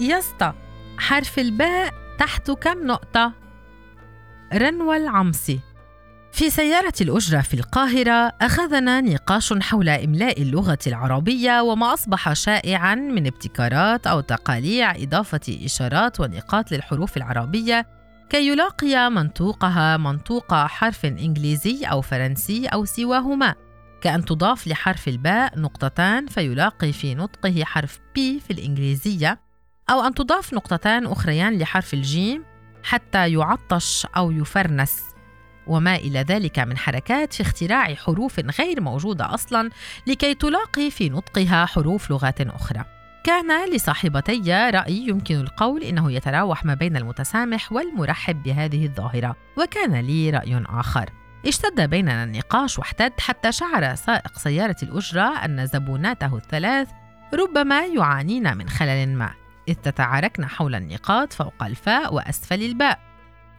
يسطا حرف الباء تحته كم نقطة؟ رنوى العمصي في سيارة الأجرة في القاهرة أخذنا نقاش حول إملاء اللغة العربية وما أصبح شائعًا من ابتكارات أو تقاليع إضافة إشارات ونقاط للحروف العربية كي يلاقي منطوقها منطوق حرف إنجليزي أو فرنسي أو سواهما. كأن تضاف لحرف الباء نقطتان فيلاقي في نطقه حرف بي في الإنجليزية. أو أن تضاف نقطتان أخريان لحرف الجيم حتى يعطش أو يفرنس. وما إلى ذلك من حركات في اختراع حروف غير موجودة أصلا لكي تلاقي في نطقها حروف لغات أخرى. كان لصاحبتي رأي يمكن القول إنه يتراوح ما بين المتسامح والمرحب بهذه الظاهرة وكان لي رأي آخر. اشتد بيننا النقاش واحتد حتى شعر سائق سيارة الأجرة أن زبوناته الثلاث ربما يعانين من خلل ما. إذ تتعاركن حول النقاط فوق الفاء وأسفل الباء.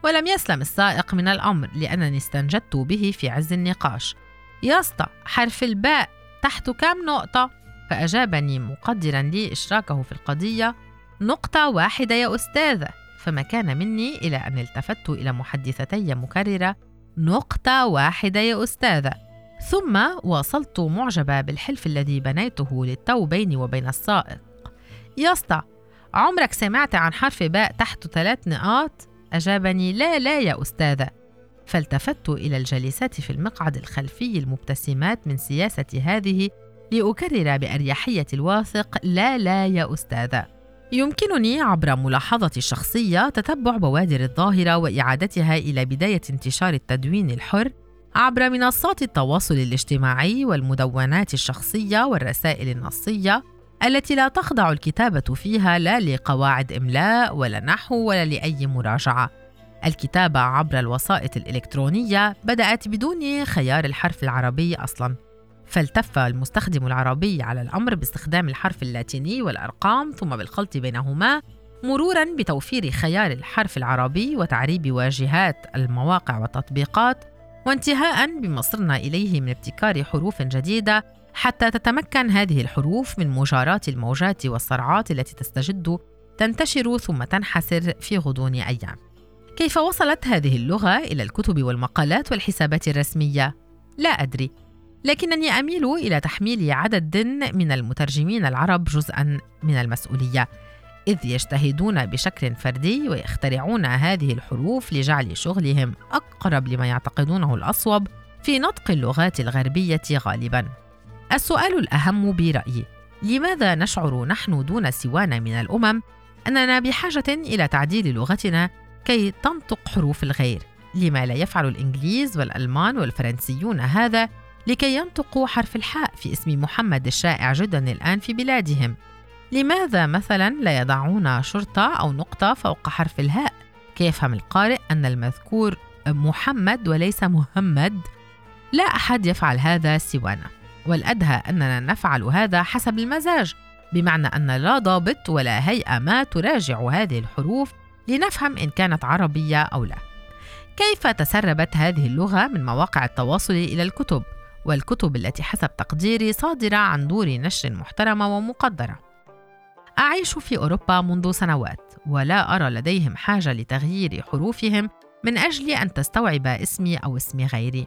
ولم يسلم السائق من الأمر لأنني استنجدت به في عز النقاش. يا اسطى حرف الباء تحت كم نقطة؟ فأجابني مقدرا لي إشراكه في القضية. نقطة واحدة يا أستاذة. فما كان مني إلى أن التفت إلى محدثتي مكررة. نقطة واحدة يا أستاذة. ثم واصلت معجبة بالحلف الذي بنيته للتو بيني وبين السائق. يا اسطى عمرك سمعت عن حرف باء تحت ثلاث نقاط؟ أجابني لا لا يا أستاذة فالتفت إلى الجالسات في المقعد الخلفي المبتسمات من سياسة هذه لأكرر بأريحية الواثق لا لا يا أستاذة يمكنني عبر ملاحظة الشخصية تتبع بوادر الظاهرة وإعادتها إلى بداية انتشار التدوين الحر عبر منصات التواصل الاجتماعي والمدونات الشخصية والرسائل النصية التي لا تخضع الكتابة فيها لا لقواعد إملاء ولا نحو ولا لأي مراجعة. الكتابة عبر الوسائط الإلكترونية بدأت بدون خيار الحرف العربي أصلاً. فالتف المستخدم العربي على الأمر باستخدام الحرف اللاتيني والأرقام ثم بالخلط بينهما مرورا بتوفير خيار الحرف العربي وتعريب واجهات المواقع والتطبيقات وانتهاء بما إليه من ابتكار حروف جديدة حتى تتمكن هذه الحروف من مجاراة الموجات والصرعات التي تستجد تنتشر ثم تنحسر في غضون أيام. كيف وصلت هذه اللغة إلى الكتب والمقالات والحسابات الرسمية؟ لا أدري، لكنني أميل إلى تحميل عدد من المترجمين العرب جزءا من المسؤولية، إذ يجتهدون بشكل فردي ويخترعون هذه الحروف لجعل شغلهم أقرب لما يعتقدونه الأصوب في نطق اللغات الغربية غالبا. السؤال الأهم برأيي لماذا نشعر نحن دون سوانا من الأمم أننا بحاجة إلى تعديل لغتنا كي تنطق حروف الغير؟ لما لا يفعل الإنجليز والألمان والفرنسيون هذا لكي ينطقوا حرف الحاء في اسم محمد الشائع جدا الآن في بلادهم؟ لماذا مثلا لا يضعون شرطة أو نقطة فوق حرف الهاء؟ كي يفهم القارئ أن المذكور محمد وليس مهمد؟ لا أحد يفعل هذا سوانا. والأدهى أننا نفعل هذا حسب المزاج بمعنى أن لا ضابط ولا هيئة ما تراجع هذه الحروف لنفهم إن كانت عربية أو لا. كيف تسربت هذه اللغة من مواقع التواصل إلى الكتب؟ والكتب التي حسب تقديري صادرة عن دور نشر محترمة ومقدرة. أعيش في أوروبا منذ سنوات ولا أرى لديهم حاجة لتغيير حروفهم من أجل أن تستوعب اسمي أو اسم غيري.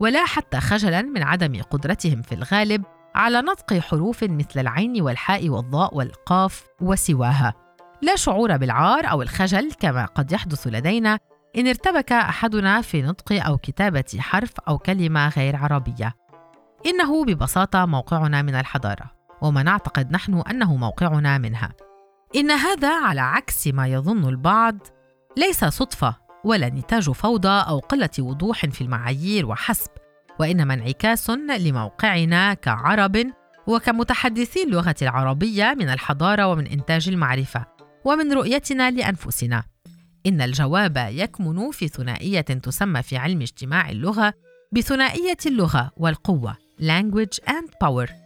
ولا حتى خجلا من عدم قدرتهم في الغالب على نطق حروف مثل العين والحاء والضاء والقاف وسواها. لا شعور بالعار أو الخجل كما قد يحدث لدينا إن ارتبك أحدنا في نطق أو كتابة حرف أو كلمة غير عربية. إنه ببساطة موقعنا من الحضارة. وما نعتقد نحن أنه موقعنا منها. إن هذا على عكس ما يظن البعض ليس صدفة ولا نتاج فوضى أو قلة وضوح في المعايير وحسب وإنما انعكاس لموقعنا كعرب وكمتحدثي اللغة العربية من الحضارة ومن إنتاج المعرفة ومن رؤيتنا لأنفسنا. إن الجواب يكمن في ثنائية تسمى في علم اجتماع اللغة بثنائية اللغة والقوة language and power.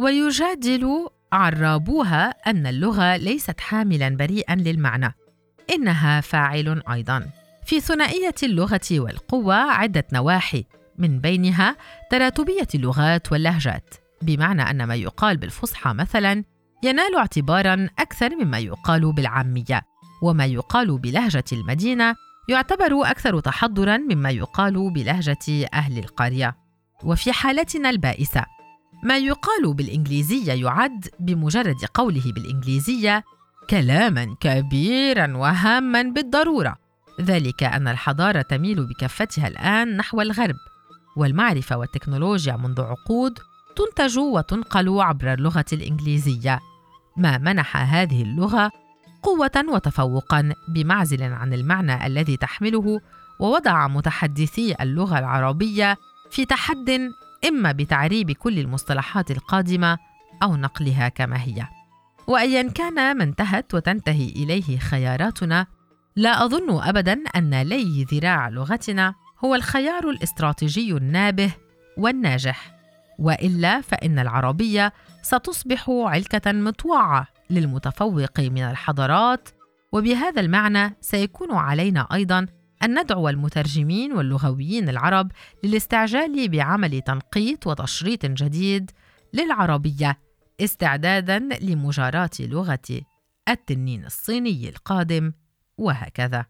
ويجادل عرابوها أن اللغة ليست حاملا بريئا للمعنى إنها فاعل أيضا. في ثنائية اللغة والقوة عدة نواحي من بينها تراتبية اللغات واللهجات بمعنى أن ما يقال بالفصحى مثلا ينال اعتبارا أكثر مما يقال بالعامية وما يقال بلهجة المدينة يعتبر أكثر تحضرا مما يقال بلهجة أهل القرية. وفي حالتنا البائسة ما يقال بالإنجليزية يعد بمجرد قوله بالإنجليزية كلاما كبيرا وهاما بالضرورة. ذلك أن الحضارة تميل بكفتها الآن نحو الغرب والمعرفة والتكنولوجيا منذ عقود تنتج وتنقل عبر اللغة الإنجليزية. ما منح هذه اللغة قوة وتفوقا بمعزل عن المعنى الذي تحمله ووضع متحدثي اللغة العربية في تحد إما بتعريب كل المصطلحات القادمة أو نقلها كما هي. وأيا كان ما انتهت وتنتهي إليه خياراتنا، لا أظن أبدا أن لي ذراع لغتنا هو الخيار الاستراتيجي النابه والناجح، وإلا فإن العربية ستصبح علكة مطوعة للمتفوق من الحضارات، وبهذا المعنى سيكون علينا أيضا أن ندعو المترجمين واللغويين العرب للاستعجال بعمل تنقيط وتشريط جديد للعربية استعدادا لمجاراة لغة التنين الصيني القادم وهكذا.